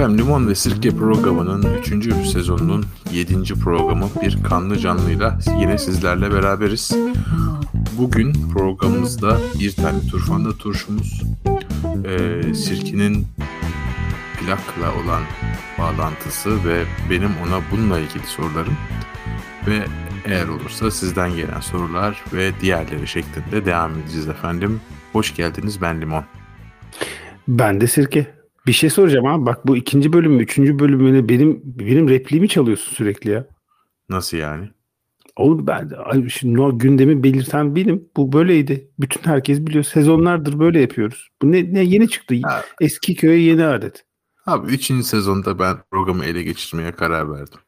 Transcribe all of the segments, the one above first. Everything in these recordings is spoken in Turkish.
Efendim Limon ve Sirke programının 3. sezonunun 7. programı bir kanlı canlıyla yine sizlerle beraberiz. Bugün programımızda bir tane turfanda turşumuz, e, Sirke'nin plakla olan bağlantısı ve benim ona bununla ilgili sorularım ve eğer olursa sizden gelen sorular ve diğerleri şeklinde devam edeceğiz efendim. Hoş geldiniz ben Limon. Ben de Sirke. Bir şey soracağım abi. Bak bu ikinci bölüm mü, üçüncü bölümüne benim benim repliğimi çalıyorsun sürekli ya. Nasıl yani? Oğlum ben şimdi o gündemi belirten benim. Bu böyleydi. Bütün herkes biliyor. Sezonlardır böyle yapıyoruz. Bu ne, ne yeni çıktı. Ha. Eski köye yeni adet. Abi üçüncü sezonda ben programı ele geçirmeye karar verdim.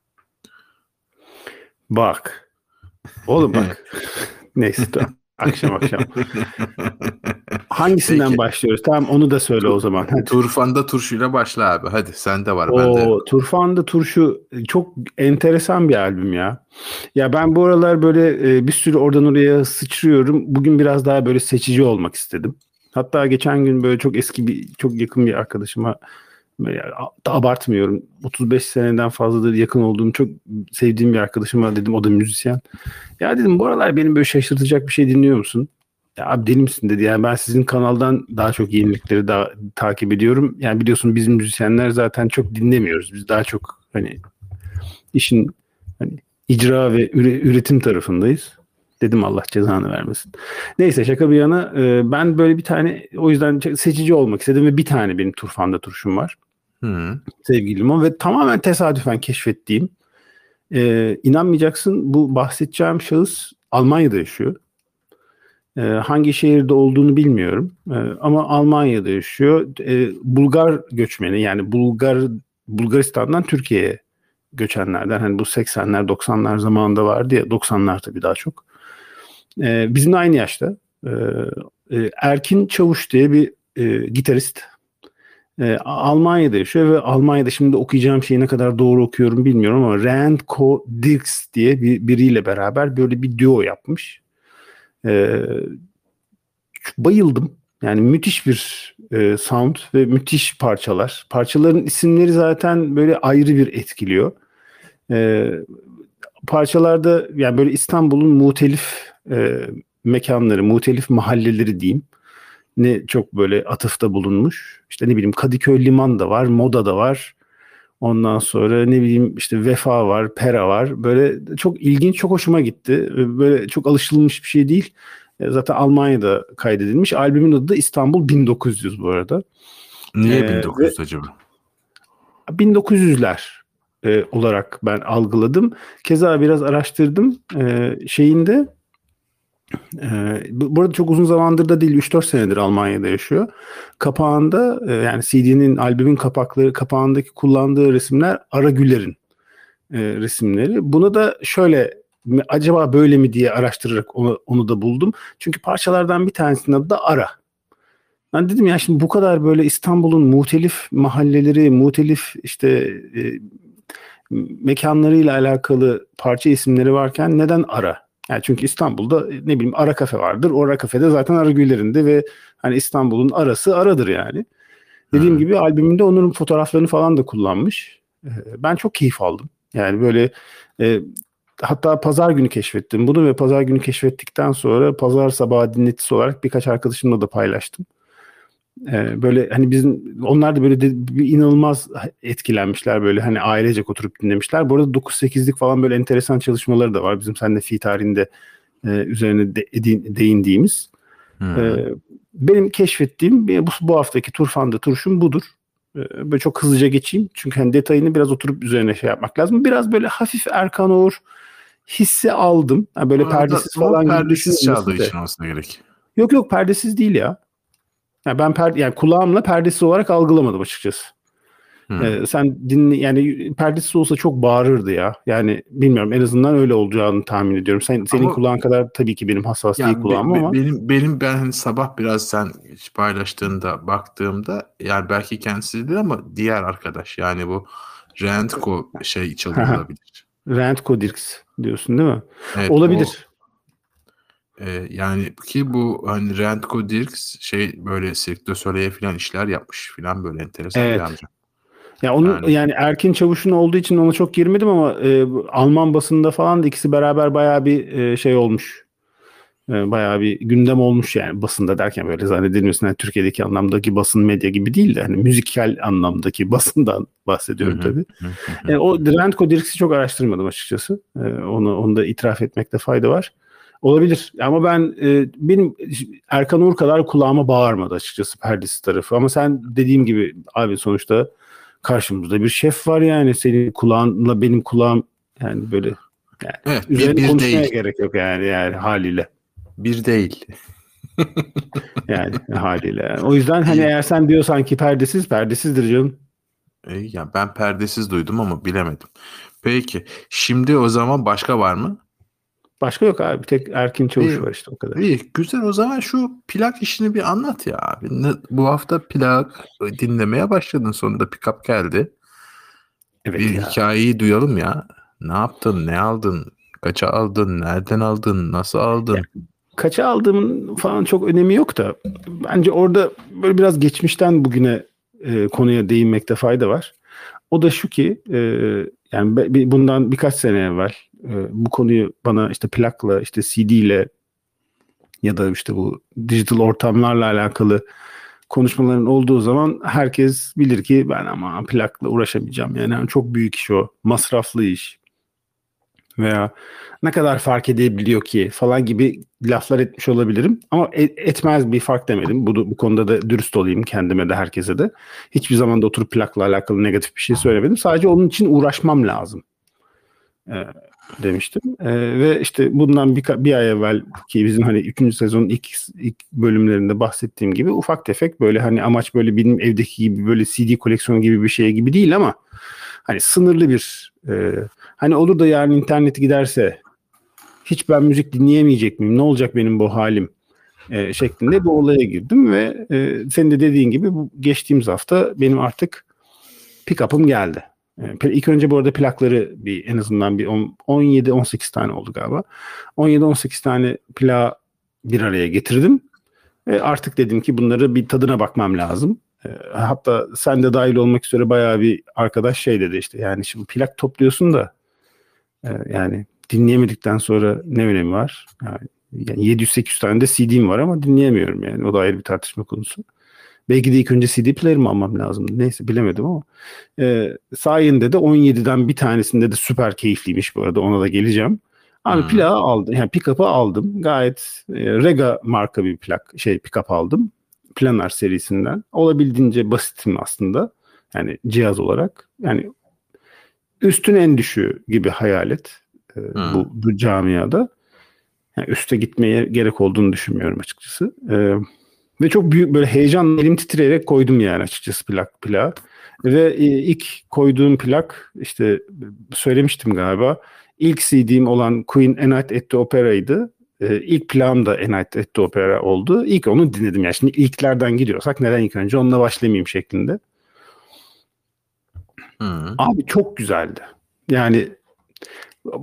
Bak. Oğlum bak. Neyse tamam. Akşam akşam. Hangisinden Peki. başlıyoruz? Tamam onu da söyle o zaman. Hadi. Turfan'da turşuyla başla abi. Hadi sende var. O de. Turfan'da turşu çok enteresan bir albüm ya. Ya ben bu aralar böyle e, bir sürü oradan oraya sıçrıyorum. Bugün biraz daha böyle seçici olmak istedim. Hatta geçen gün böyle çok eski bir çok yakın bir arkadaşıma abartmıyorum. 35 seneden fazladır yakın olduğum çok sevdiğim bir arkadaşım var dedim. O da müzisyen. Ya dedim bu aralar benim böyle şaşırtacak bir şey dinliyor musun? Ya abi deli misin dedi. Yani ben sizin kanaldan daha çok yenilikleri daha takip ediyorum. Yani biliyorsun biz müzisyenler zaten çok dinlemiyoruz. Biz daha çok hani işin hani icra ve üretim tarafındayız. Dedim Allah cezanı vermesin. Neyse şaka bir yana ben böyle bir tane o yüzden seçici olmak istedim ve bir tane benim turfanda turşum var. Hı. Sevgili ve tamamen tesadüfen keşfettiğim e, inanmayacaksın bu bahsedeceğim şahıs Almanya'da yaşıyor. E, hangi şehirde olduğunu bilmiyorum e, ama Almanya'da yaşıyor. E, Bulgar göçmeni yani Bulgar Bulgaristan'dan Türkiye'ye göçenlerden hani bu 80'ler 90'lar zamanında vardı ya 90'lar tabii daha çok. E, bizimle aynı yaşta. E, Erkin Çavuş diye bir e, gitarist. E, Almanya'da yaşıyor ve Almanya'da şimdi okuyacağım şeyi ne kadar doğru okuyorum bilmiyorum ama Randko Dirks diye bir biriyle beraber böyle bir duo yapmış. E, bayıldım. Yani müthiş bir e, sound ve müthiş parçalar. Parçaların isimleri zaten böyle ayrı bir etkiliyor. E, parçalarda yani böyle İstanbul'un muhtelif e, mekanları, muhtelif mahalleleri diyeyim. Ne çok böyle atıfta bulunmuş. İşte ne bileyim Kadıköy Liman da var, Moda da var. Ondan sonra ne bileyim işte Vefa var, Pera var. Böyle çok ilginç, çok hoşuma gitti. Böyle çok alışılmış bir şey değil. E, zaten Almanya'da kaydedilmiş. Albümün adı da İstanbul 1900 bu arada. Niye ee, 1900 acaba? 1900'ler e, olarak ben algıladım. Keza biraz araştırdım. E, şeyinde ee, bu arada çok uzun zamandır da değil 3-4 senedir Almanya'da yaşıyor. Kapağında e, yani CD'nin albümün kapakları kapağındaki kullandığı resimler Ara Güler'in e, resimleri. Bunu da şöyle acaba böyle mi diye araştırarak onu, onu da buldum. Çünkü parçalardan bir tanesinin adı da Ara. Ben dedim ya şimdi bu kadar böyle İstanbul'un muhtelif mahalleleri, muhtelif işte e, mekanlarıyla alakalı parça isimleri varken neden Ara? Yani çünkü İstanbul'da ne bileyim ara kafe vardır. O ara kafede zaten ara güllerinde ve hani İstanbul'un arası aradır yani. Dediğim hmm. gibi albümünde onun fotoğraflarını falan da kullanmış. Ee, ben çok keyif aldım. Yani böyle e, hatta pazar günü keşfettim bunu ve pazar günü keşfettikten sonra pazar sabahı dinletisi olarak birkaç arkadaşımla da paylaştım. Ee, böyle hani bizim onlar da böyle de, bir inanılmaz etkilenmişler böyle hani ailecek oturup dinlemişler. Bu arada 9-8'lik falan böyle enteresan çalışmaları da var. Bizim seninle fi tarihinde e, üzerine de, de, değindiğimiz. Hmm. E, benim keşfettiğim bu, bu haftaki Turfan'da turşum budur. E, böyle çok hızlıca geçeyim. Çünkü hani detayını biraz oturup üzerine şey yapmak lazım. Biraz böyle hafif Erkan Oğur hissi aldım. Yani böyle perdesiz falan. Perdesiz çaldığı için olsa gerek. Yok yok perdesiz değil ya. Yani ben per, yani kulağımla perdesiz olarak algılamadım açıkçası. Hmm. Ee, sen dinle yani perdesiz olsa çok bağırırdı ya. Yani bilmiyorum en azından öyle olacağını tahmin ediyorum. Sen senin ama, kulağın kadar tabii ki benim hassas yani değil kulağım be, ama benim benim ben hani sabah biraz sen paylaştığında baktığımda yani belki kendisi değil ama diğer arkadaş yani bu Rentco şey çalıyor olabilir. Rentco Dirks diyorsun değil mi? Evet, olabilir. Ee, yani ki bu hani Rentco Dirks şey böyle du Soleil'e falan işler yapmış falan böyle enteresan evet. bir amca. Ya onun yani, yani Erkin Çavuş'un olduğu için ona çok girmedim ama e, Alman basında falan da ikisi beraber bayağı bir e, şey olmuş. E, bayağı bir gündem olmuş yani basında derken böyle zannedilmesin yani Türkiye'deki anlamdaki basın medya gibi değil de hani müzikal anlamdaki basından bahsediyorum tabii. Yani o Rentco Dirks'i çok araştırmadım açıkçası. E, onu onu da itiraf etmekte fayda var. Olabilir ama ben e, benim Erkan Uğur kadar kulağıma bağırmadı açıkçası perdesi tarafı. Ama sen dediğim gibi abi sonuçta karşımızda bir şef var yani senin kulağınla benim kulağım yani böyle yani evet, üzerine bir, bir konuşmaya değil. gerek yok yani yani haliyle. Bir değil. yani haliyle. Yani. O yüzden hani eğer sen diyorsan ki perdesiz perdesizdir canım. E, ya ben perdesiz duydum ama bilemedim. Peki şimdi o zaman başka var mı? Başka yok abi. Bir tek Erkin Çavuş var işte o kadar. İyi güzel o zaman şu plak işini bir anlat ya abi. Bu hafta plak dinlemeye başladın sonunda pick-up geldi. Evet bir ya. hikayeyi duyalım ya. Ne yaptın, ne aldın, kaça aldın, nereden aldın, nasıl aldın? Ya, kaça aldığımın falan çok önemi yok da bence orada böyle biraz geçmişten bugüne e, konuya değinmekte fayda var. O da şu ki e, yani bundan birkaç sene evvel e, bu konuyu bana işte plakla işte CD ile ya da işte bu dijital ortamlarla alakalı konuşmaların olduğu zaman herkes bilir ki ben ama plakla uğraşamayacağım. Yani çok büyük iş o. Masraflı iş. Veya ne kadar fark edebiliyor ki falan gibi laflar etmiş olabilirim. Ama etmez bir fark demedim. Bu, bu konuda da dürüst olayım kendime de herkese de. Hiçbir zaman da oturup plakla alakalı negatif bir şey söylemedim. Sadece onun için uğraşmam lazım. Ee, demiştim. Ee, ve işte bundan bir, bir ay evvel ki bizim hani 3. sezonun ilk, ilk bölümlerinde bahsettiğim gibi ufak tefek böyle hani amaç böyle benim evdeki gibi böyle CD koleksiyonu gibi bir şey gibi değil ama hani sınırlı bir e, hani olur da yarın internet giderse hiç ben müzik dinleyemeyecek miyim? Ne olacak benim bu halim? E, şeklinde bir olaya girdim ve e, senin de dediğin gibi bu geçtiğimiz hafta benim artık pick-up'ım geldi. İlk önce bu arada plakları bir en azından bir 17-18 tane oldu galiba. 17-18 tane plak bir araya getirdim. E artık dedim ki bunları bir tadına bakmam lazım. E, hatta sen de dahil olmak üzere bayağı bir arkadaş şey dedi işte yani şimdi plak topluyorsun da e, yani dinleyemedikten sonra ne önemi var? Yani, yani 700-800 tane de CD'm var ama dinleyemiyorum yani. O da ayrı bir tartışma konusu. Belki de ilk önce CD player mi almam lazım? Neyse bilemedim ama. E, sayende de 17'den bir tanesinde de süper keyifliymiş bu arada ona da geleceğim. Abi hmm. plağı aldım. Yani pick-up'ı aldım. Gayet e, Rega marka bir plak şey pick-up aldım. Planar serisinden. Olabildiğince basitim aslında. Yani cihaz olarak. Yani üstün en düşüğü gibi hayal et. E, hmm. bu, bu camiada. Yani üste gitmeye gerek olduğunu düşünmüyorum açıkçası. Eee ve çok büyük böyle heyecan elim titreyerek koydum yani açıkçası plak plağı. Ve e, ilk koyduğum plak işte söylemiştim galiba. İlk CD'm olan Queen A Night at the Opera'ydı. Ee, ilk plağım da Night at the Opera oldu. İlk onu dinledim yani. Şimdi ilklerden gidiyorsak neden ilk önce onunla başlamayayım şeklinde. Hmm. Abi çok güzeldi. Yani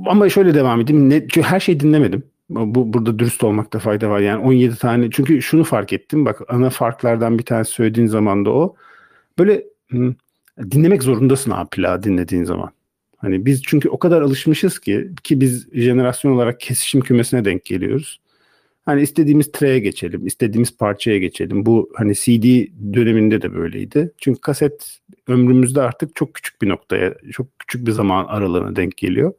ama şöyle devam edeyim. Ne, çünkü her şeyi dinlemedim. Bu burada dürüst olmakta fayda var. Yani 17 tane çünkü şunu fark ettim. Bak ana farklardan bir tanesi söylediğin zaman da o. Böyle hı, dinlemek zorundasın abi plağı dinlediğin zaman. Hani biz çünkü o kadar alışmışız ki ki biz jenerasyon olarak kesişim kümesine denk geliyoruz. Hani istediğimiz treye geçelim, istediğimiz parçaya geçelim. Bu hani CD döneminde de böyleydi. Çünkü kaset ömrümüzde artık çok küçük bir noktaya, çok küçük bir zaman aralığına denk geliyor.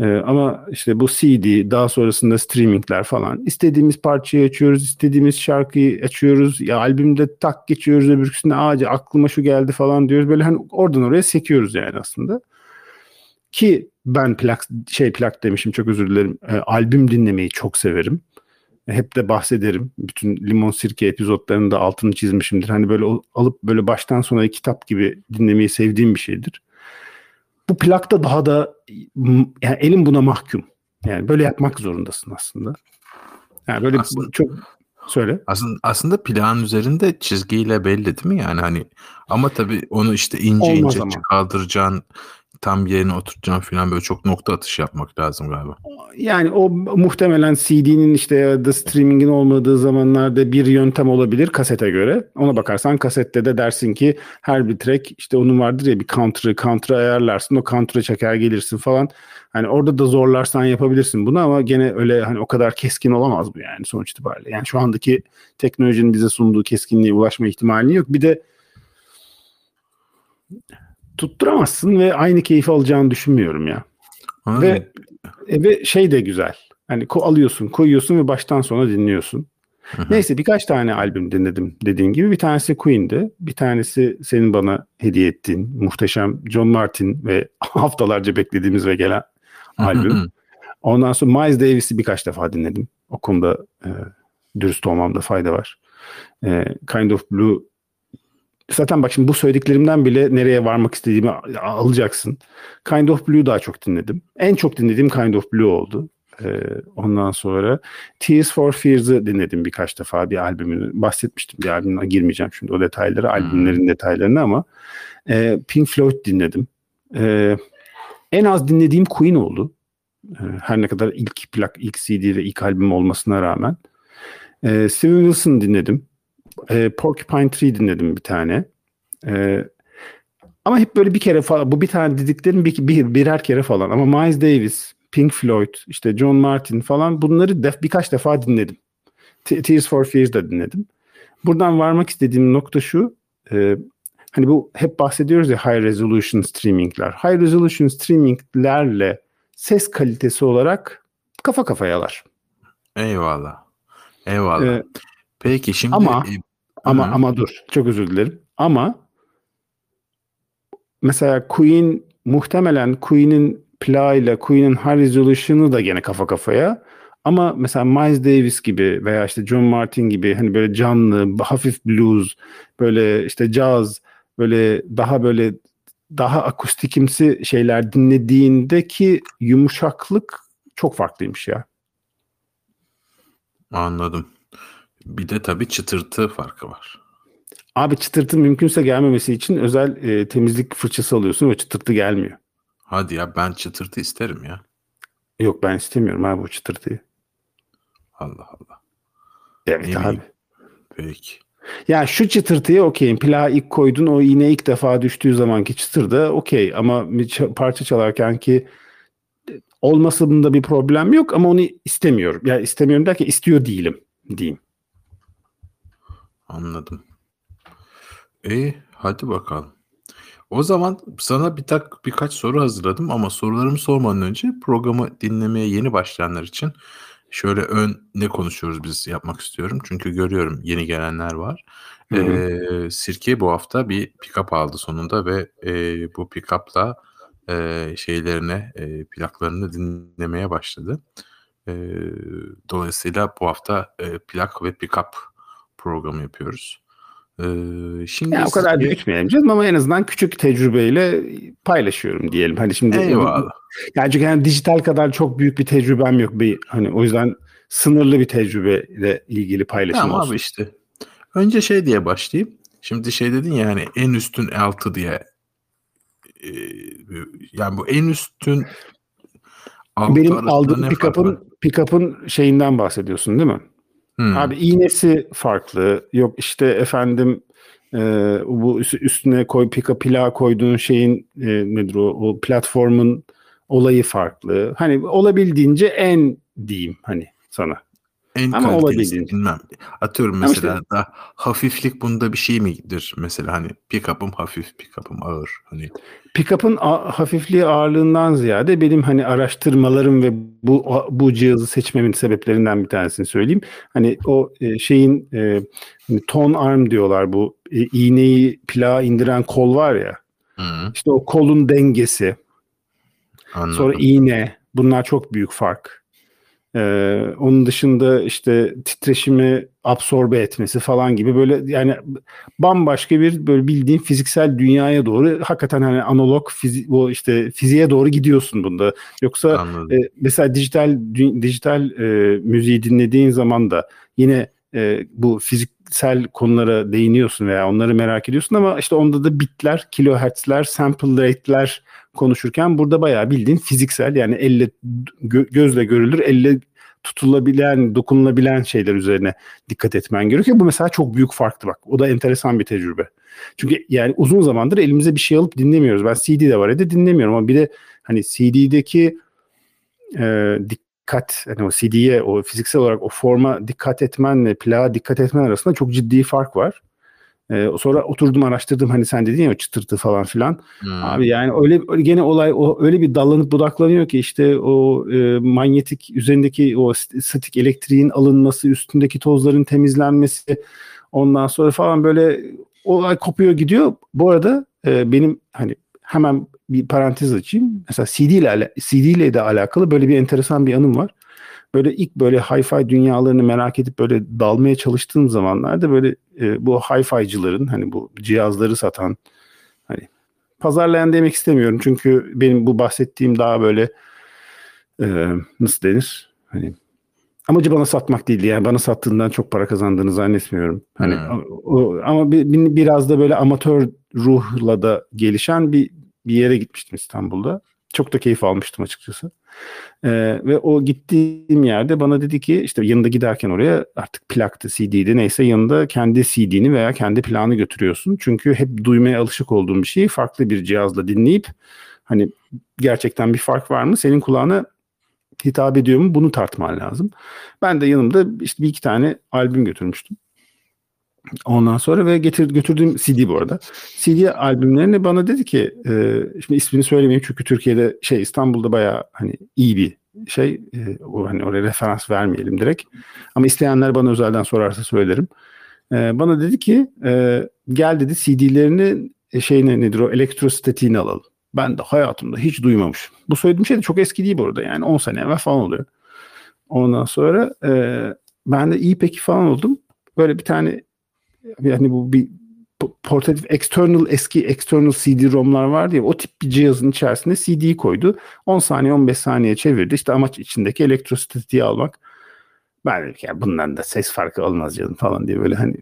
Ee, ama işte bu CD, daha sonrasında streamingler falan. istediğimiz parçayı açıyoruz, istediğimiz şarkıyı açıyoruz. Ya albümde tak geçiyoruz öbürküsüne ağacı aklıma şu geldi falan diyoruz. Böyle hani oradan oraya sekiyoruz yani aslında. Ki ben plak şey plak demişim çok özür dilerim. E, albüm dinlemeyi çok severim. Hep de bahsederim. Bütün Limon Sirke epizotlarında altını çizmişimdir. Hani böyle alıp böyle baştan sona kitap gibi dinlemeyi sevdiğim bir şeydir bu plakta daha da yani elim buna mahkum. Yani böyle yapmak zorundasın aslında. Yani böyle aslında, çok söyle. Aslında aslında plağın üzerinde çizgiyle belli değil mi? Yani hani ama tabii onu işte ince Olmaz ince ama. kaldıracaksın. Tam yerine oturtacağım falan böyle çok nokta atışı yapmak lazım galiba. Yani o muhtemelen CD'nin işte ya da streamingin olmadığı zamanlarda bir yöntem olabilir kasete göre. Ona bakarsan kasette de dersin ki her bir track işte onun vardır ya bir counter'ı counter'ı ayarlarsın o counter'ı çeker gelirsin falan. Hani orada da zorlarsan yapabilirsin bunu ama gene öyle hani o kadar keskin olamaz bu yani sonuç itibariyle. Yani şu andaki teknolojinin bize sunduğu keskinliğe ulaşma ihtimali yok. Bir de tutturamazsın ve aynı keyfi alacağını düşünmüyorum ya. Anladın Ve, e, ve şey de güzel. Hani ko alıyorsun, koyuyorsun ve baştan sona dinliyorsun. Hı hı. Neyse birkaç tane albüm dinledim dediğin gibi. Bir tanesi Queen'di. Bir tanesi senin bana hediye ettiğin muhteşem John Martin ve haftalarca beklediğimiz ve gelen albüm. Ondan sonra Miles Davis'i birkaç defa dinledim. O konuda e, dürüst olmamda fayda var. E, kind of Blue Zaten bak şimdi bu söylediklerimden bile nereye varmak istediğimi alacaksın. Kind of Blue daha çok dinledim. En çok dinlediğim Kind of Blue oldu. Ee, ondan sonra Tears for Fears'ı dinledim birkaç defa bir albümünü. Bahsetmiştim bir albümüne girmeyeceğim şimdi o detayları, albümlerin detaylarını ama e, Pink Floyd dinledim. E, en az dinlediğim Queen oldu. E, her ne kadar ilk plak, ilk CD ve ilk albüm olmasına rağmen. E, Steven Wilson dinledim. E, Porcupine Tree dinledim bir tane. E, ama hep böyle bir kere falan bu bir tane dediklerim bir, bir, birer kere falan ama Miles Davis, Pink Floyd, işte John Martin falan bunları def, birkaç defa dinledim. Te- Tears for Fears da dinledim. Buradan varmak istediğim nokta şu. E, hani bu hep bahsediyoruz ya high resolution streamingler. High resolution streaminglerle ses kalitesi olarak kafa kafayalar. Eyvallah. Eyvallah. Ee, Peki şimdi ama- e, Ama Hı. ama dur. Çok özür dilerim. Ama mesela Queen muhtemelen Queen'in plağıyla Queen'in high resolution'ı da gene kafa kafaya. Ama mesela Miles Davis gibi veya işte John Martin gibi hani böyle canlı, hafif blues, böyle işte caz, böyle daha böyle daha akustikimsi şeyler dinlediğindeki yumuşaklık çok farklıymış ya. anladım. Bir de tabii çıtırtı farkı var. Abi çıtırtı mümkünse gelmemesi için özel e, temizlik fırçası alıyorsun ve çıtırtı gelmiyor. Hadi ya ben çıtırtı isterim ya. Yok ben istemiyorum abi bu çıtırtıyı. Allah Allah. Evet Ne abi. bileyim. Peki. Ya şu çıtırtıya okeyim. Plağı ilk koydun o iğne ilk defa düştüğü zamanki çıtır da okey. Ama parça çalarken ki olmasında bir problem yok ama onu istemiyorum. Ya istemiyorum derken istiyor değilim diyeyim. Anladım. İyi, hadi bakalım. O zaman sana bir tak birkaç soru hazırladım ama sorularımı sormadan önce programı dinlemeye yeni başlayanlar için şöyle ön ne konuşuyoruz biz yapmak istiyorum. Çünkü görüyorum yeni gelenler var. Hı hı. Ee, Sirke bu hafta bir pick-up aldı sonunda ve e, bu pick-up'la e, şeylerine, e, plaklarını dinlemeye başladı. E, dolayısıyla bu hafta e, plak ve pick-up programı yapıyoruz. E, şimdi Ya o kadar Sirke- büyütmeyelim canım ama en azından küçük tecrübeyle paylaşıyorum diyelim. Hani şimdi Eyvallah. Yani çünkü yani dijital kadar çok büyük bir tecrübem yok. Bir hani o yüzden sınırlı bir tecrübeyle ilgili paylaşım Tamam olsun. abi işte. Önce şey diye başlayayım. Şimdi şey dedin ya hani en üstün altı diye. Ee, yani bu en üstün altı Benim aldığım pick-up'ın pick-up'ın şeyinden bahsediyorsun değil mi? Hmm. Abi iğnesi farklı. Yok işte efendim e, bu üst- üstüne koy pick-up plağı koyduğun şeyin e, nedir o, o platformun olayı farklı. Hani olabildiğince en diyeyim hani sana. En ama olabildiğince. bilmem. Atıyorum Ama mesela işte- da hafiflik bunda bir şey midir? Mesela hani pick-up'ım hafif, pick-up'ım ağır. Hani Pick-up'ın hafifliği ağırlığından ziyade benim hani araştırmalarım ve bu bu cihazı seçmemin sebeplerinden bir tanesini söyleyeyim. Hani o e, şeyin e, hani tone arm diyorlar bu e, iğneyi plağa indiren kol var ya. hı, İşte o kolun dengesi, anladım. sonra iğne bunlar çok büyük fark. Ee, onun dışında işte titreşimi absorbe etmesi falan gibi böyle yani bambaşka bir böyle bildiğin fiziksel dünyaya doğru hakikaten hani analog fizi bu işte fiziğe doğru gidiyorsun bunda. Yoksa Anladım. e, mesela dijital dijital e, müziği dinlediğin zaman da yine e, bu fiziksel konulara değiniyorsun veya onları merak ediyorsun ama işte onda da bitler, kilohertzler, sample rate'ler konuşurken burada bayağı bildiğin fiziksel yani elle gö- gözle görülür, elle tutulabilen, dokunulabilen şeyler üzerine dikkat etmen gerekiyor. Bu mesela çok büyük farktı bak. O da enteresan bir tecrübe. Çünkü yani uzun zamandır elimize bir şey alıp dinlemiyoruz. Ben CD de var ya dinlemiyorum ama bir de hani CD'deki e, dikkat, yani o CD'ye o fiziksel olarak o forma dikkat etmenle plağa dikkat etmen arasında çok ciddi fark var. Ee, sonra oturdum araştırdım hani sen dedin ya çıtırtı falan filan. Hmm. Abi yani öyle, öyle gene olay o öyle bir dallanıp budaklanıyor ki işte o e, manyetik üzerindeki o statik elektriğin alınması, üstündeki tozların temizlenmesi ondan sonra falan böyle olay kopuyor gidiyor. Bu arada e, benim hani hemen bir parantez açayım. Mesela CD ile CD ile de alakalı böyle bir enteresan bir anım var. Böyle ilk böyle hi-fi dünyalarını merak edip böyle dalmaya çalıştığım zamanlarda böyle e, bu hi-fi'cıların hani bu cihazları satan hani pazarlayan demek istemiyorum. Çünkü benim bu bahsettiğim daha böyle e, nasıl denir? Hani amacı bana satmak değildi. Yani bana sattığından çok para kazandığını zannetmiyorum. Hani hmm. o, ama bir, biraz da böyle amatör ruhla da gelişen bir bir yere gitmiştim İstanbul'da. Çok da keyif almıştım açıkçası. Ee, ve o gittiğim yerde bana dedi ki işte yanında giderken oraya artık plaktı, CD'di neyse yanında kendi CD'ni veya kendi planı götürüyorsun. Çünkü hep duymaya alışık olduğun bir şeyi farklı bir cihazla dinleyip hani gerçekten bir fark var mı? Senin kulağına hitap ediyor mu? Bunu tartman lazım. Ben de yanımda işte bir iki tane albüm götürmüştüm. Ondan sonra ve getir, götürdüğüm CD bu arada. CD albümlerini bana dedi ki e, şimdi ismini söylemeyeyim çünkü Türkiye'de şey İstanbul'da bayağı hani iyi bir şey e, hani oraya referans vermeyelim direkt. Ama isteyenler bana özelden sorarsa söylerim. E, bana dedi ki e, gel dedi CD'lerini e, şey ne, nedir o elektrostatiğini alalım. Ben de hayatımda hiç duymamışım. Bu söylediğim şey de çok eski değil bu arada yani 10 sene evvel falan oluyor. Ondan sonra e, ben de iyi peki falan oldum. Böyle bir tane yani bu bir portatif external eski external CD-ROM'lar vardı ya o tip bir cihazın içerisinde CD'yi koydu. 10 saniye 15 saniye çevirdi. İşte amaç içindeki elektrostatiği almak. Ben dedim ki ya bundan da ses farkı olmaz canım falan diye böyle hani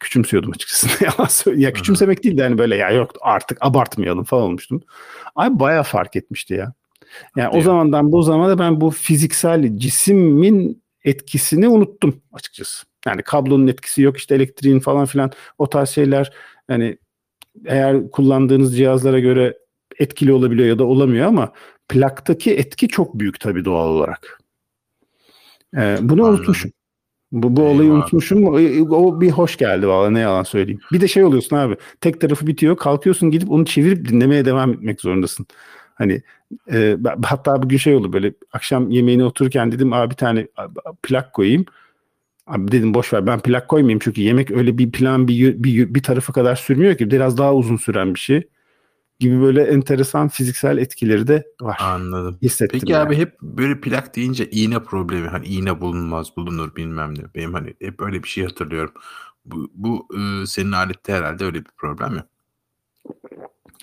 küçümsüyordum açıkçası. Yalan. Ya küçümsemek değil de hani böyle ya yok artık abartmayalım falan olmuştum. Ay baya fark etmişti ya. Yani Hadi o ya. zamandan bu zamana ben bu fiziksel cismin etkisini unuttum açıkçası. Yani kablonun etkisi yok işte elektriğin falan filan o tarz şeyler yani eğer kullandığınız cihazlara göre etkili olabiliyor ya da olamıyor ama plaktaki etki çok büyük tabii doğal olarak. Ee, bunu Anladım. unutmuşum. Bu, bu olayı unutmuşum. O, o bir hoş geldi valla ne yalan söyleyeyim. Bir de şey oluyorsun abi. Tek tarafı bitiyor. Kalkıyorsun gidip onu çevirip dinlemeye devam etmek zorundasın. Hani e, hatta bugün şey oldu böyle akşam yemeğine otururken dedim abi bir tane plak koyayım. Abi dedim boş ver ben plak koymayayım çünkü yemek öyle bir plan bir, bir, bir tarafı kadar sürmüyor ki biraz daha uzun süren bir şey gibi böyle enteresan fiziksel etkileri de var. Anladım. Hissettim Peki yani. abi hep böyle plak deyince iğne problemi hani iğne bulunmaz bulunur bilmem ne. Benim hani hep öyle bir şey hatırlıyorum. Bu, bu e, senin alette herhalde öyle bir problem yok.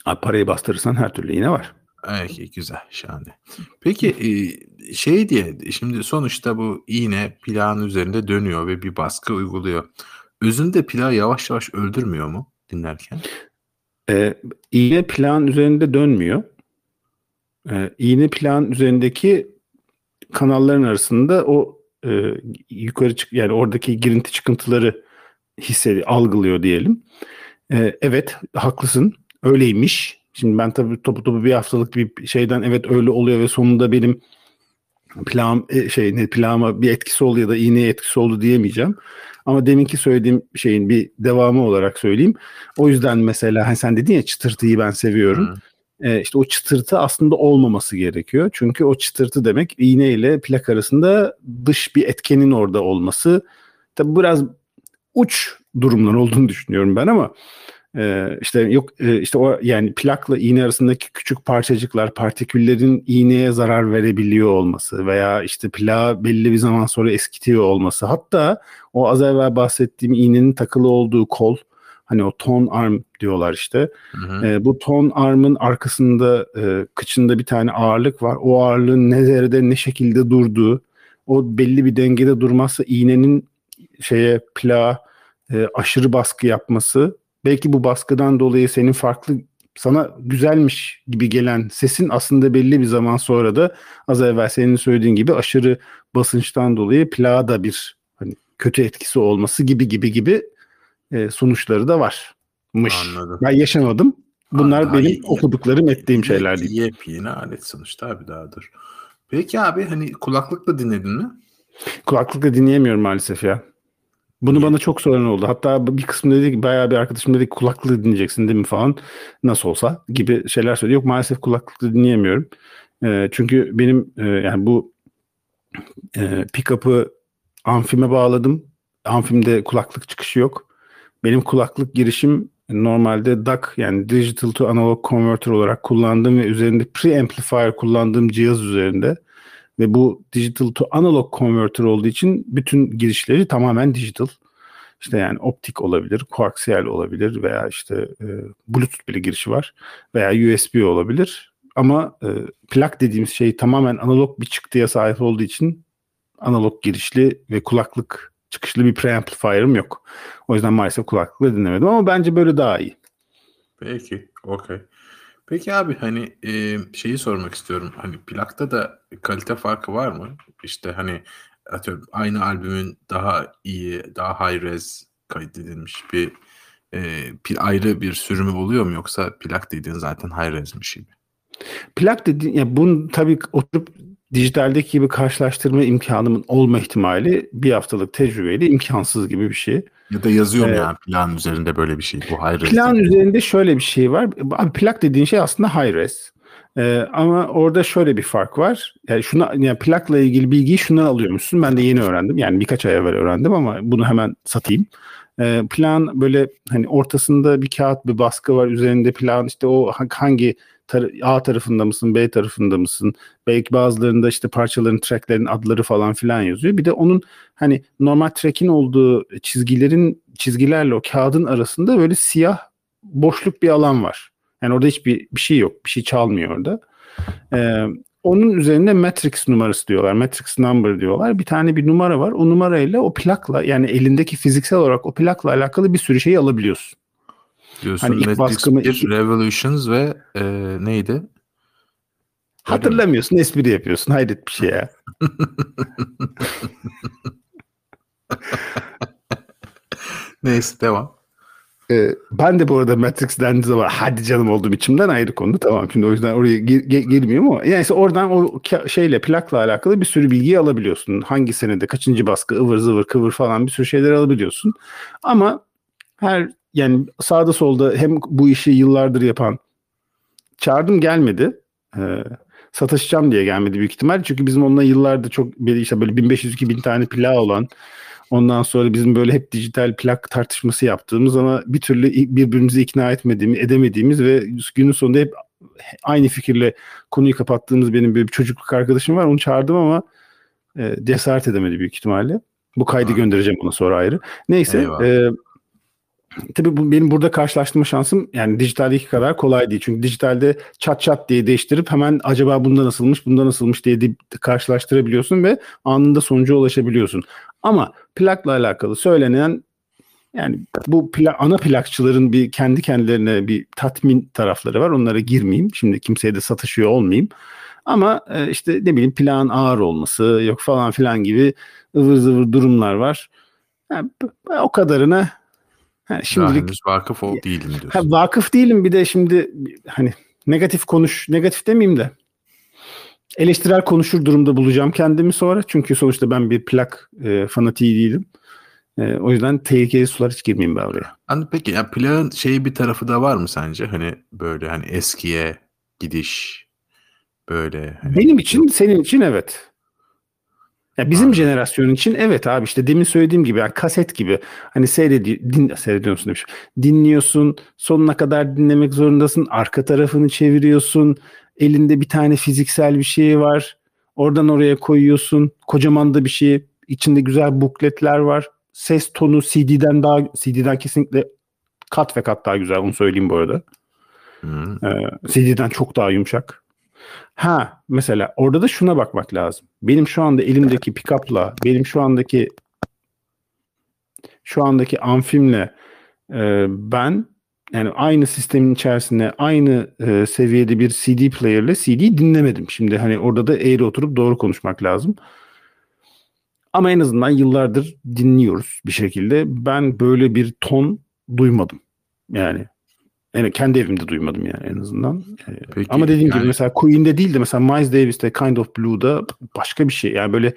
Abi parayı bastırırsan her türlü iğne var. Evet, güzel, şahane. Peki, eee, şey diye, şimdi sonuçta bu iğne plağın üzerinde dönüyor ve bir baskı uyguluyor. Özünde plağı yavaş yavaş öldürmüyor mu dinlerken? Eee, iğne plağın üzerinde dönmüyor. Eee, iğne plağın üzerindeki kanalların arasında o, eee, yukarı çık yani oradaki girinti çıkıntıları hissedi algılıyor diyelim. Eee, evet, haklısın, öyleymiş. Şimdi ben tabii topu topu bir haftalık bir şeyden evet öyle oluyor ve sonunda benim plan e, şey ne plama bir etkisi oldu ya da iğneye etkisi oldu diyemeyeceğim. Ama deminki söylediğim şeyin bir devamı olarak söyleyeyim. O yüzden mesela hani sen dedin ya çıtırtıyı ben seviyorum. Hmm. Ee, işte o çıtırtı aslında olmaması gerekiyor. Çünkü o çıtırtı demek iğne ile plak arasında dış bir etkenin orada olması. Tabi biraz uç durumlar olduğunu düşünüyorum ben ama ee, işte yok e, işte o yani plakla iğne arasındaki küçük parçacıklar, partiküllerin iğneye zarar verebiliyor olması veya işte plağı belli bir zaman sonra eskitiyor olması. Hatta o az evvel bahsettiğim iğnenin takılı olduğu kol hani o ton arm diyorlar işte. Hı hı. E, bu ton armın arkasında e, kıçında bir tane ağırlık var. O ağırlığın ne nerede ne şekilde durduğu o belli bir dengede durmazsa iğnenin şeye plağa e, aşırı baskı yapması belki bu baskıdan dolayı senin farklı sana güzelmiş gibi gelen sesin aslında belli bir zaman sonra da az evvel senin söylediğin gibi aşırı basınçtan dolayı plağa da bir hani kötü etkisi olması gibi gibi gibi e, sonuçları da varmış. Anladım. Ben yaşamadım. Bunlar Daha benim okuduklarım ettiğim şeyler değil. Yepyeni alet sonuçta abi daha dur. Peki abi hani kulaklıkla dinledin mi? Kulaklıkla dinleyemiyorum maalesef ya. Bunu bana çok soran oldu. Hatta bir kısmı dedi ki bayağı bir arkadaşım dedi kulaklıkla dinleyeceksin değil mi falan. Nasıl olsa gibi şeyler söyledi. Yok maalesef kulaklıkla dinleyemiyorum. Ee, çünkü benim e, yani bu e, pick-up'ı amfime bağladım. Amfimde kulaklık çıkışı yok. Benim kulaklık girişim normalde DAC yani Digital to Analog Converter olarak kullandığım ve üzerinde preamplifier kullandığım cihaz üzerinde. Ve bu digital to analog converter olduğu için bütün girişleri tamamen digital. İşte yani optik olabilir, koaksiyel olabilir veya işte e, Bluetooth bile girişi var veya USB olabilir. Ama e, plak dediğimiz şey tamamen analog bir çıktıya sahip olduğu için analog girişli ve kulaklık çıkışlı bir preamplifier'ım yok. O yüzden maalesef kulaklıkla dinlemedim ama bence böyle daha iyi. Peki, okey. Peki abi hani e, şeyi sormak istiyorum. Hani plakta da kalite farkı var mı? İşte hani atıyorum aynı albümün daha iyi, daha high res kaydedilmiş bir e, pil- ayrı bir sürümü oluyor mu yoksa plak dediğin zaten high resmiş gibi? Plak dediğin, ya bunu tabii oturup dijitaldeki gibi karşılaştırma imkanımın olma ihtimali bir haftalık tecrübeyle imkansız gibi bir şey. Ya da yazıyor mu Evet. yani plan üzerinde böyle bir şey bu high res? Plan dediğin? üzerinde şöyle bir şey var. Abi plak dediğin şey aslında high res. Ee, ama orada şöyle bir fark var. Yani şuna yani plakla ilgili bilgiyi şundan alıyormuşsun. Ben de yeni öğrendim. Yani birkaç ay evvel öğrendim ama bunu hemen satayım. Ee, plan böyle hani ortasında bir kağıt bir baskı var. Üzerinde plan işte o ha- hangi tar- A tarafında mısın, B tarafında mısın? Belki bazılarında işte parçaların, tracklerin adları falan filan yazıyor. Bir de onun hani normal track'in olduğu çizgilerin çizgilerle o kağıdın arasında böyle siyah boşluk bir alan var. Yani orada hiçbir bir şey yok. Bir şey çalmıyor orada. Ee, onun üzerinde matrix numarası diyorlar. Matrix number diyorlar. Bir tane bir numara var. O numarayla o plakla yani elindeki fiziksel olarak o plakla alakalı bir sürü şeyi alabiliyorsun. Diyorsun Hani ilk Matrix baskımı- 1, Revolutions ve e, neydi? Hatırlamıyorsun, espri yapıyorsun. Hayret bir şey ya. Neyse devam. Ee, ben de bu arada Matrix dendiği zaman hadi canım olduğum içimden ayrı konu. Tamam şimdi o yüzden oraya gir, ge- girmiyorum ama yani işte oradan o şeyle plakla alakalı bir sürü bilgiyi alabiliyorsun. Hangi senede kaçıncı baskı ıvır zıvır kıvır falan bir sürü şeyler alabiliyorsun. Ama her yani sağda solda hem bu işi yıllardır yapan çağırdım gelmedi. Ee, sataşacağım diye gelmedi büyük ihtimal. Çünkü bizim onunla yıllardır çok işte böyle 1500-2000 tane plağı olan Ondan sonra bizim böyle hep dijital plak tartışması yaptığımız ama bir türlü birbirimizi ikna etmediğimiz, edemediğimiz ve günün sonunda hep aynı fikirle konuyu kapattığımız benim bir çocukluk arkadaşım var. Onu çağırdım ama e, cesaret edemedi büyük ihtimalle. Bu kaydı Ha. göndereceğim ona sonra ayrı. Neyse. Eyvallah. E, tabii bu, benim burada karşılaştırma şansım yani dijitaldeki kadar kolay değil. Çünkü dijitalde çat çat diye değiştirip hemen acaba bunda nasılmış, bunda nasılmış diye karşılaştırabiliyorsun ve anında sonuca ulaşabiliyorsun. Ama plakla alakalı söylenen yani bu pla- ana plakçıların bir kendi kendilerine bir tatmin tarafları var. Onlara girmeyeyim. Şimdi kimseye de satışıyor olmayayım. Ama e, işte ne bileyim plan ağır olması yok falan filan gibi ıvır zıvır durumlar var. Yani, o kadarına Daha şimdilik henüz vakıf ol değilim diyorsun. ha, vakıf değilim bir de şimdi hani negatif konuş negatif demeyeyim de eleştirel konuşur durumda bulacağım kendimi sonra. Çünkü sonuçta ben bir plak e, fanatiği değilim. E, o yüzden tehlikeli sular hiç girmeyeyim ben oraya. Hani peki ya plağın şeyi bir tarafı da var mı sence? Hani böyle hani eskiye gidiş böyle. Hani Benim için senin için evet. Ya bizim Anladım. jenerasyon için evet abi işte demin söylediğim gibi yani kaset gibi hani seyredi din, seyrediyorsun demiş. Dinliyorsun sonuna kadar dinlemek zorundasın. Arka tarafını çeviriyorsun. Elinde bir tane fiziksel bir şey var. Oradan oraya koyuyorsun. Kocaman da bir şey. İçinde güzel bukletler var. Ses tonu CD'den daha CD'den kesinlikle kat ve kat daha güzel onu söyleyeyim bu arada. Hı. Ee, CD'den çok daha yumuşak. Ha mesela orada da şuna bakmak lazım. Benim şu anda elimdeki pick-up'la benim şu andaki şu andaki Amfim'le e, ben yani aynı sistemin içerisinde aynı e, seviyede bir CD player'le CD dinlemedim. Şimdi hani orada da eğri oturup doğru konuşmak lazım. Ama en azından yıllardır dinliyoruz bir şekilde. Ben böyle bir ton duymadım. Yani yani kendi evimde duymadım yani en azından. Ee, Peki, Ama dediğim yani- gibi mesela Queen'de değil de mesela Miles Davis'te Kind of Blue'da başka bir şey. Yani böyle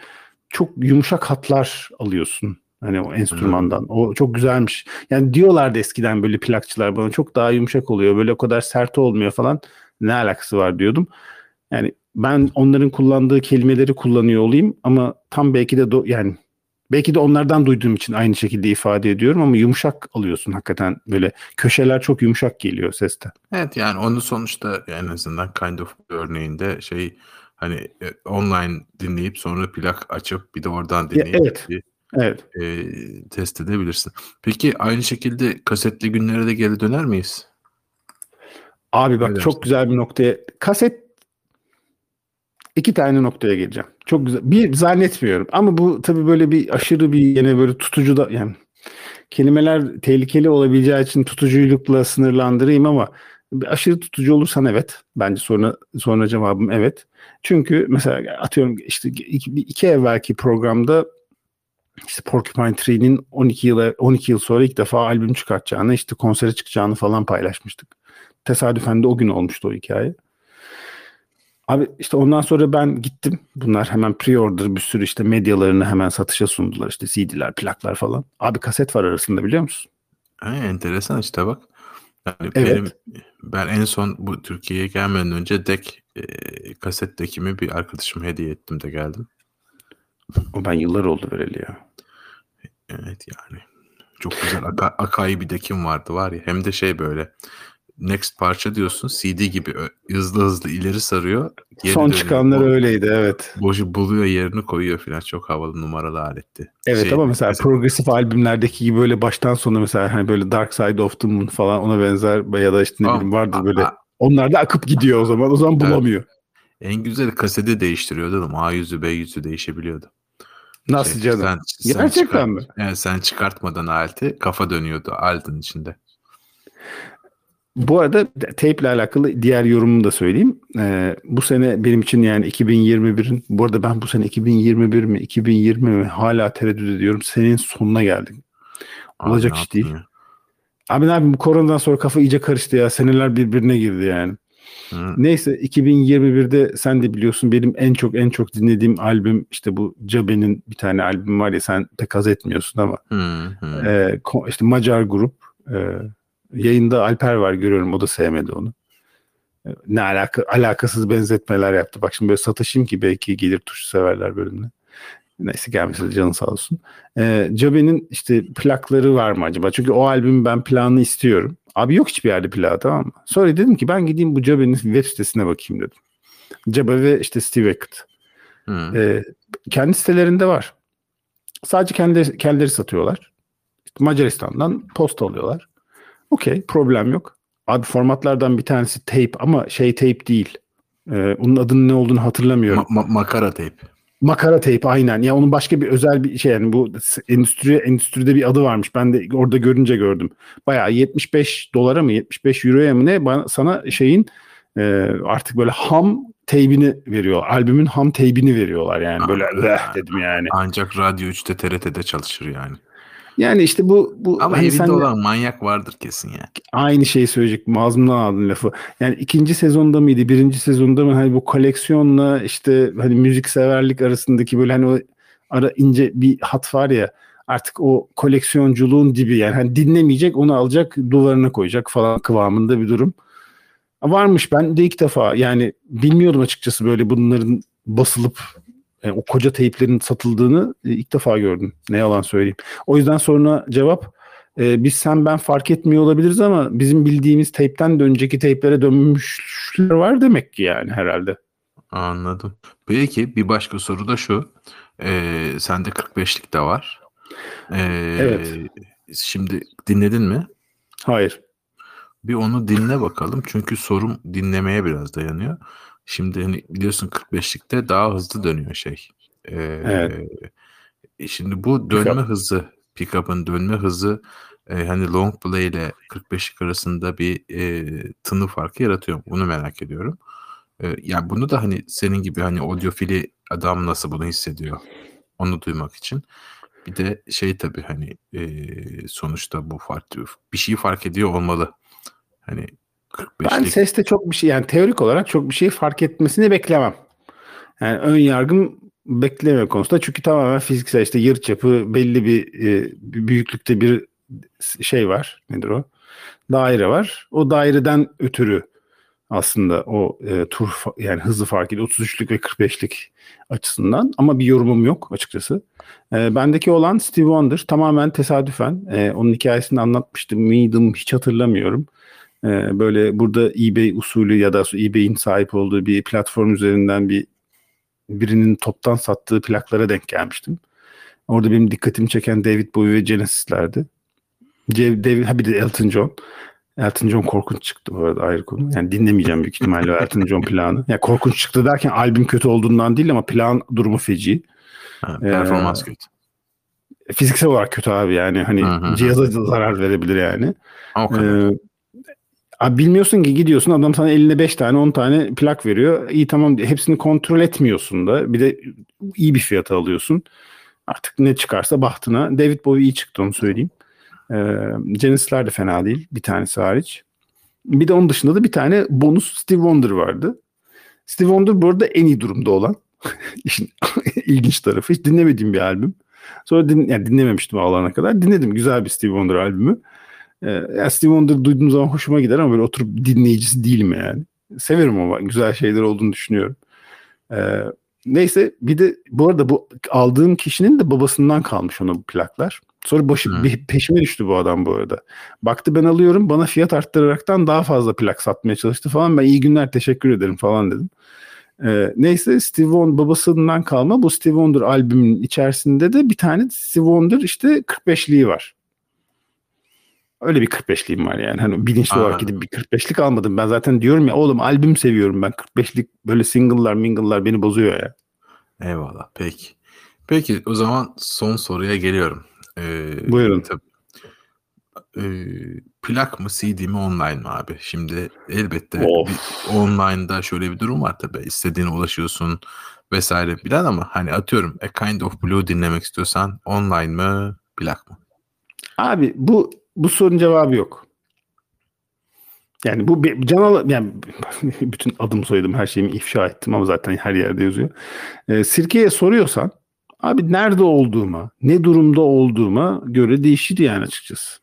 çok yumuşak hatlar alıyorsun. Hani o enstrümandan. O çok güzelmiş. Yani diyorlardı eskiden böyle plakçılar bana çok daha yumuşak oluyor. Böyle o kadar sert olmuyor falan. Ne alakası var diyordum. Yani ben onların kullandığı kelimeleri kullanıyor olayım ama tam belki de do- yani belki de onlardan duyduğum için aynı şekilde ifade ediyorum ama yumuşak alıyorsun hakikaten böyle köşeler çok yumuşak geliyor seste. Evet yani onu sonuçta en azından kind of örneğinde şey hani e, online dinleyip sonra plak açıp bir de oradan dinleyip evet. bir, Evet. e, test edebilirsin. Peki aynı şekilde kasetli günlere de geri döner miyiz? Abi bak Ne çok dersin? güzel bir noktaya kaset iki tane noktaya geleceğim. Çok güzel. Bir zannetmiyorum ama bu tabii böyle bir aşırı bir yine böyle tutucu da yani kelimeler tehlikeli olabileceği için tutuculukla sınırlandırayım ama aşırı tutucu olursan evet. Bence sonra sonra cevabım evet. Çünkü mesela atıyorum işte iki, iki evvelki programda işte Porcupine Tree'nin 12 yıl 12 yıl sonra ilk defa albüm çıkartacağını, işte konsere çıkacağını falan paylaşmıştık. Tesadüfen de o gün olmuştu o hikaye. Abi işte ondan sonra ben gittim. Bunlar hemen pre-order bir sürü işte medyalarını hemen satışa sundular. İşte CD'ler, plaklar falan. Abi kaset var arasında biliyor musun? Ha, enteresan işte bak. Yani Evet. benim ben en son bu Türkiye'ye gelmeden önce dek e, kaset dekimi bir arkadaşım hediye ettim de geldim. O ben yıllar oldu vereli ya. Evet yani. Çok güzel aka, Akai bir dekim vardı var ya. Hem de şey böyle next parça diyorsun CD gibi hızlı hızlı ileri sarıyor. geri Son dönüyor. çıkanlar Bo- öyleydi evet. Boşu buluyor yerini koyuyor filan. Çok havalı numaralı aletti. Evet Şey, ama mesela kaset- progresif albümlerdeki gibi böyle baştan sona mesela hani böyle Dark Side of the Moon falan ona benzer ya da işte ne Tamam. bileyim vardır A- böyle. a- Onlar da akıp gidiyor o zaman. O zaman bulamıyor. en güzel kaseti değiştiriyordu ama A yüzü B yüzü değişebiliyordu. Nasıl Şey, canım? Sen, sen Gerçekten çıkart- mi? Evet, sen çıkartmadan aleti kafa dönüyordu altın içinde. Bu arada tape ile alakalı diğer yorumumu da söyleyeyim. Ee, bu sene benim için yani 2021'in bu arada ben bu sene 2021 mi 2020 mi hala tereddüt ediyorum. Senin sonuna geldik. Abi Olacak ne iş değil. ya? Abi ne yapayım bu koronadan sonra kafa iyice karıştı ya. Seneler birbirine girdi yani. Hı. Neyse 2021'de sen de biliyorsun benim en çok en çok dinlediğim albüm işte bu Cabe'nin bir tane albüm var ya sen pek haz etmiyorsun ama Hı, hı. e, işte Macar grup e, yayında Alper var görüyorum o da sevmedi onu. E, Ne alaka, alakasız benzetmeler yaptı. Bak şimdi böyle satışayım ki belki gelir tuşu severler bölümüne. Neyse gelmese de canı sağ olsun. E, Cabe'nin işte plakları var mı acaba? Çünkü o albümün ben planını istiyorum. Abi yok hiçbir yerde plağı tamam mı? Sonra dedim ki ben gideyim bu Cabe'nin web sitesine bakayım dedim. Cabe ve işte Steve Hackett. Hı. E, kendi sitelerinde var. Sadece kendileri, kendileri satıyorlar. İşte Macaristan'dan posta alıyorlar. Okey problem yok. Abi formatlardan bir tanesi tape ama şey tape değil. Ee, onun adının ne olduğunu hatırlamıyorum. Ma- ma- makara teyp. Makara tape aynen. Ya onun başka bir özel bir şey yani bu endüstri endüstride bir adı varmış. Ben de orada görünce gördüm. Bayağı 75 dolara mı 75 euroya mı ne bana sana şeyin e, artık böyle ham teybini veriyor. Albümün ham teybini veriyorlar yani. Böyle "Veh" dedim yani. Ancak Radyo 3'te TRT'de çalışır yani. Yani işte bu bu Ama hani evinde sen olan manyak vardır kesin ya. aynı şeyi söyleyecek. Ağzımdan aldın lafı. Yani ikinci sezonda mıydı? Birinci sezonda mı? Hani bu koleksiyonla işte hani müzik severlik arasındaki böyle hani o ara ince bir hat var ya artık o koleksiyonculuğun dibi yani hani dinlemeyecek onu alacak duvarına koyacak falan kıvamında bir durum. Varmış ben de ilk defa yani bilmiyordum açıkçası böyle bunların basılıp e, o koca teyplerin satıldığını e, ilk defa gördüm. Ne yalan söyleyeyim. O yüzden sonra cevap e, biz sen ben fark etmiyor olabiliriz ama bizim bildiğimiz teypten de önceki teyplere dönmüşler var demek ki yani herhalde. Anladım. Peki bir başka soru da şu. Ee, sende 45'lik de var. Ee, Evet. Şimdi dinledin mi? Hayır. Bir onu dinle bakalım. Çünkü sorum dinlemeye biraz dayanıyor. Şimdi hani biliyorsun 45'likte daha hızlı dönüyor şey. Ee, Evet. Şimdi bu dönme Pickup. hızı pickup'ın dönme hızı e, hani long play ile 45'lik arasında bir e, tını farkı yaratıyor. Bunu merak ediyorum. E, yani bunu da hani senin gibi hani audiofili adam nasıl bunu hissediyor? Onu duymak için. Bir de şey tabii hani e, sonuçta bu farklı bir şey fark ediyor olmalı. Hani 45'lik. Ben seste çok bir şey yani teorik olarak çok bir şey fark etmesini beklemem. Yani ön yargım bekleme konusunda çünkü tamamen fiziksel işte yır çapı belli bir, e, büyüklükte bir şey var. Nedir o? Daire var. O daireden ötürü aslında o e, tur yani hızı fark ediyor. 33'lük ve 45'lik açısından ama bir yorumum yok açıkçası. E, bendeki olan Steve Wonder tamamen tesadüfen. E, onun hikayesini anlatmıştım mıydım hiç hatırlamıyorum. E, böyle burada eBay usulü ya da eBay'in sahip olduğu bir platform üzerinden bir birinin toptan sattığı plaklara denk gelmiştim. Orada benim dikkatimi çeken David Bowie ve Genesis'lerdi. David, ha bir de Elton John. Elton John korkunç çıktı bu arada ayrı konu. Yani dinlemeyeceğim büyük ihtimalle Elton John planı. Yani korkunç çıktı derken albüm kötü olduğundan değil ama plan durumu feci. Ha, performans ee, kötü. Fiziksel olarak kötü abi yani hani hı hı. cihaza zarar verebilir yani. O kadar. Ee, abi bilmiyorsun ki gidiyorsun adam sana eline 5 tane 10 tane plak veriyor. İyi tamam hepsini kontrol etmiyorsun da bir de iyi bir fiyata alıyorsun. Artık ne çıkarsa bahtına. David Bowie iyi çıktı onu söyleyeyim. E, Genesis'ler de fena değil. Bir tanesi hariç. Bir de onun dışında da bir tane bonus Steve Wonder vardı. Steve Wonder bu arada en iyi durumda olan. İşin ilginç tarafı. Hiç dinlemediğim bir albüm. Sonra din, yani dinlememiştim alana kadar. Dinledim. Güzel bir Steve Wonder albümü. Ee, yani Steve Wonder duyduğum zaman hoşuma gider ama böyle oturup dinleyicisi değilim yani. Severim ama güzel şeyler olduğunu düşünüyorum. Ee, neyse bir de bu arada bu aldığım kişinin de babasından kalmış ona bu plaklar. Sonra başı hmm. peşime düştü bu adam bu arada. Baktı ben alıyorum bana fiyat arttıraraktan daha fazla plak satmaya çalıştı falan. Ben iyi günler teşekkür ederim falan dedim. Ee, neyse Steve Wonder babasından kalma bu Steve Wonder albümün içerisinde de bir tane Steve Wonder işte 45'liği var. Öyle bir 45'liğim var yani. Hani bilinçli olarak gidip bir 45'lik almadım. Ben zaten diyorum ya oğlum albüm seviyorum ben. 45'lik böyle single'lar mingle'lar beni bozuyor ya. Eyvallah peki. Peki o zaman son soruya geliyorum. Ee, Buyurun. Tabii, e, plak mı CD mi online mi abi? Şimdi elbette bir, online'da şöyle bir durum var tabii. İstediğine ulaşıyorsun vesaire bilen ama hani atıyorum A Kind of Blue dinlemek istiyorsan online mı plak mı? Abi bu bu sorunun cevabı yok. Yani bu Canal yani bütün adım soyadım her şeyimi ifşa ettim ama zaten her yerde yazıyor. E, Sirke'ye soruyorsan Abi nerede olduğuma, ne durumda olduğuma göre değişir yani açıkçası.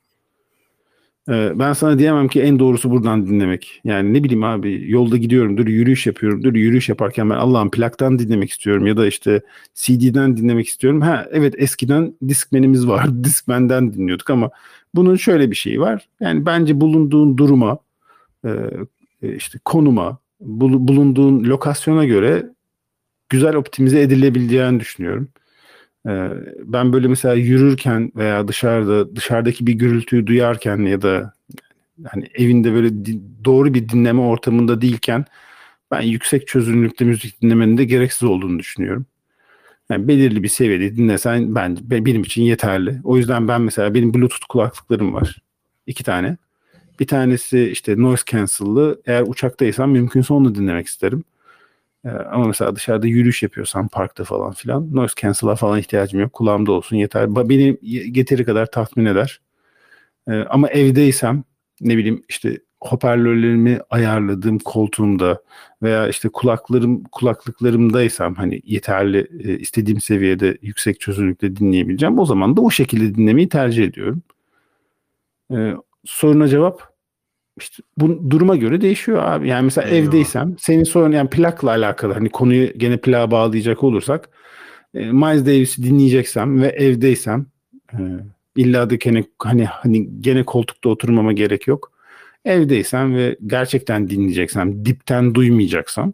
Ee, ben sana diyemem ki en doğrusu buradan dinlemek. Yani ne bileyim abi yolda gidiyorumdur, yürüyüş yapıyorumdur. Yürüyüş yaparken ben Allah'ın plaktan dinlemek istiyorum ya da işte CD'den dinlemek istiyorum. Ha evet eskiden Discman'imiz vardı. Discman'den dinliyorduk ama bunun şöyle bir şeyi var. Yani bence bulunduğun duruma, e, e, işte konuma, bulunduğun lokasyona göre güzel optimize edilebileceğini düşünüyorum. Ee, ben böyle mesela yürürken veya dışarıda dışarıdaki bir gürültüyü duyarken ya da hani evinde böyle doğru bir dinleme ortamında değilken ben yüksek çözünürlükte müzik dinlemenin de gereksiz olduğunu düşünüyorum. Yani belirli bir seviyede dinlesen ben benim için yeterli. O yüzden ben mesela benim Bluetooth kulaklıklarım var. iki tane. Bir tanesi işte noise cancel'lı. Eğer uçaktaysam mümkünse onu dinlemek isterim. Ee, ama mesela dışarıda yürüyüş yapıyorsam parkta falan filan noise cancel'a falan ihtiyacım yok. Kulağımda olsun yeter. Beni getiri kadar tatmin eder. Ee, ama evdeysem ne bileyim işte hoparlörlerimi ayarladığım koltuğumda veya işte kulaklarım kulaklıklarımdaysam hani yeterli e, istediğim seviyede yüksek çözünürlükte dinleyebileceğim. O zaman da o şekilde dinlemeyi tercih ediyorum. Ee, soruna cevap işte bu duruma göre değişiyor abi. Yani mesela Eyvallah. evdeysem senin sorun yani plakla alakalı hani konuyu gene plağa bağlayacak olursak e, Miles Davis'i dinleyeceksem ve evdeysem e, illa da gene hani hani gene koltukta oturmama gerek yok. Evdeysem ve gerçekten dinleyeceksem, dipten duymayacaksam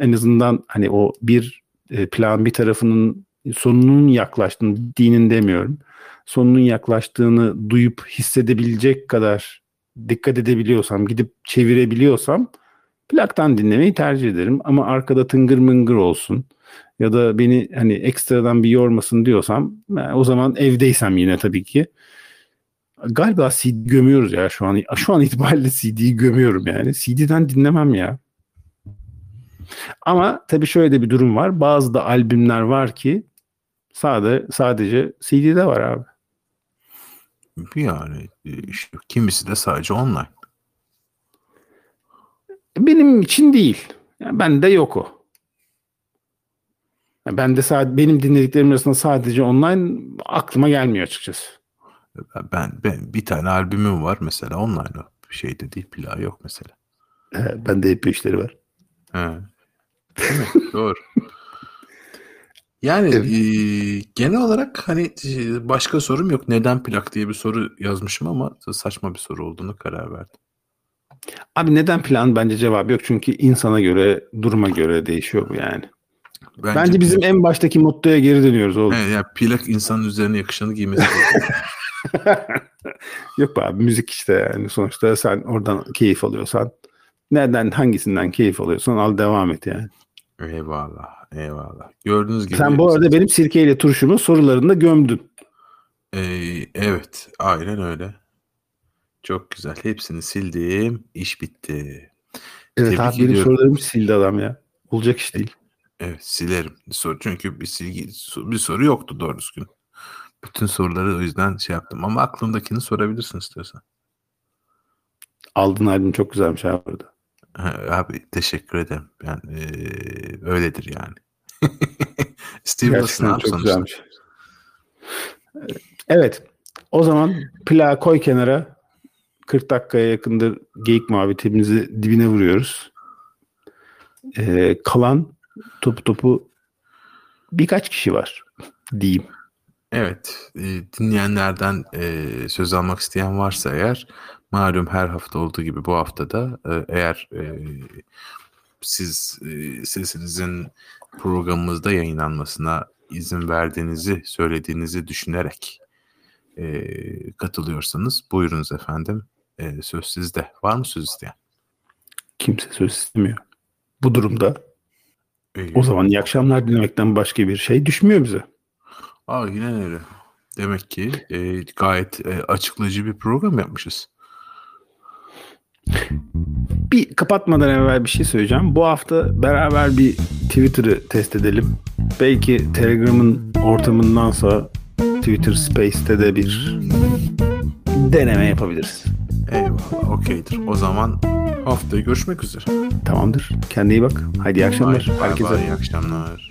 en azından hani o bir e, plan bir tarafının sonunun yaklaştığını dinin demiyorum. Sonunun yaklaştığını duyup hissedebilecek kadar dikkat edebiliyorsam, gidip çevirebiliyorsam plaktan dinlemeyi tercih ederim. Ama arkada tıngır mıngır olsun. ya da beni hani ekstradan bir yormasın diyorsam o zaman evdeysem yine tabii ki galiba CD gömüyoruz ya şu an. Şu an itibariyle CD'yi gömüyorum yani. CD'den dinlemem ya. Ama tabii şöyle de bir durum var. Bazı da albümler var ki sade, sadece CD'de var abi. Yani işte kimisi de sadece online. Benim için değil. Yani bende yok o. Yani ben de sadece benim dinlediklerim arasında sadece online aklıma gelmiyor açıkçası. Ben, ben bir tane albümüm var mesela online o. Şeyde değil plağı yok mesela. He, ben de hep işleri var. He. Değil mi? Doğru. Yani evet. e, genel olarak hani e, başka sorum yok. Neden plak diye bir soru yazmışım ama saçma bir soru olduğunu karar verdim. Abi neden plan bence cevabı yok. Çünkü insana göre, duruma göre değişiyor bu yani. Bence, bence bizim plak... en baştaki mottoya geri dönüyoruz oğlum. Evet, yani plak insanın üzerine yakışanı giymesi Yok abi müzik işte yani sonuçta sen oradan keyif alıyorsan nereden hangisinden keyif alıyorsan al devam et yani. Eyvallah eyvallah. Gördüğünüz gibi. Sen bu arada benim sirkeyle turşumu sorularında gömdün. Ee, evet aynen öyle. Çok güzel. Hepsini sildim. İş bitti. Evet Tebrik abi benim sorularımı sildi adam ya. Olacak iş değil. Evet silerim. Soru çünkü bir silgi bir soru yoktu doğru düzgün. Bütün soruları o yüzden şey yaptım. Ama aklımdakini sorabilirsin istiyorsan. Aldın albüm çok güzelmiş abi burada. Abi teşekkür ederim. Yani e, öyledir yani. Steve Wilson çok güzelmiş. Evet. O zaman plağı koy kenara. 40 dakikaya yakındır geyik muhabbetimizi dibine vuruyoruz. Ee, kalan topu topu birkaç kişi var diyeyim. Evet, e, dinleyenlerden e, söz almak isteyen varsa eğer malum her hafta olduğu gibi bu haftada e, eğer e, siz e, sesinizin programımızda yayınlanmasına izin verdiğinizi söylediğinizi düşünerek e, katılıyorsanız buyurunuz efendim e, söz sizde. Var mı söz isteyen? Kimse söz istemiyor. Bu durumda ee, o zaman iyi akşamlar dinlemekten başka bir şey düşmüyor bize. Aynen öyle. Demek ki e, gayet e, açıklayıcı bir program yapmışız. Bir kapatmadan evvel bir şey söyleyeceğim. Bu hafta beraber bir Twitter'ı test edelim. Belki Telegram'ın ortamındansa Twitter Space'te de bir deneme yapabiliriz. Eyvallah okeydir. O zaman haftaya görüşmek üzere. Tamamdır. Kendine iyi bak. Haydi iyi akşamlar. Bye, Herkese. Bye, iyi akşamlar.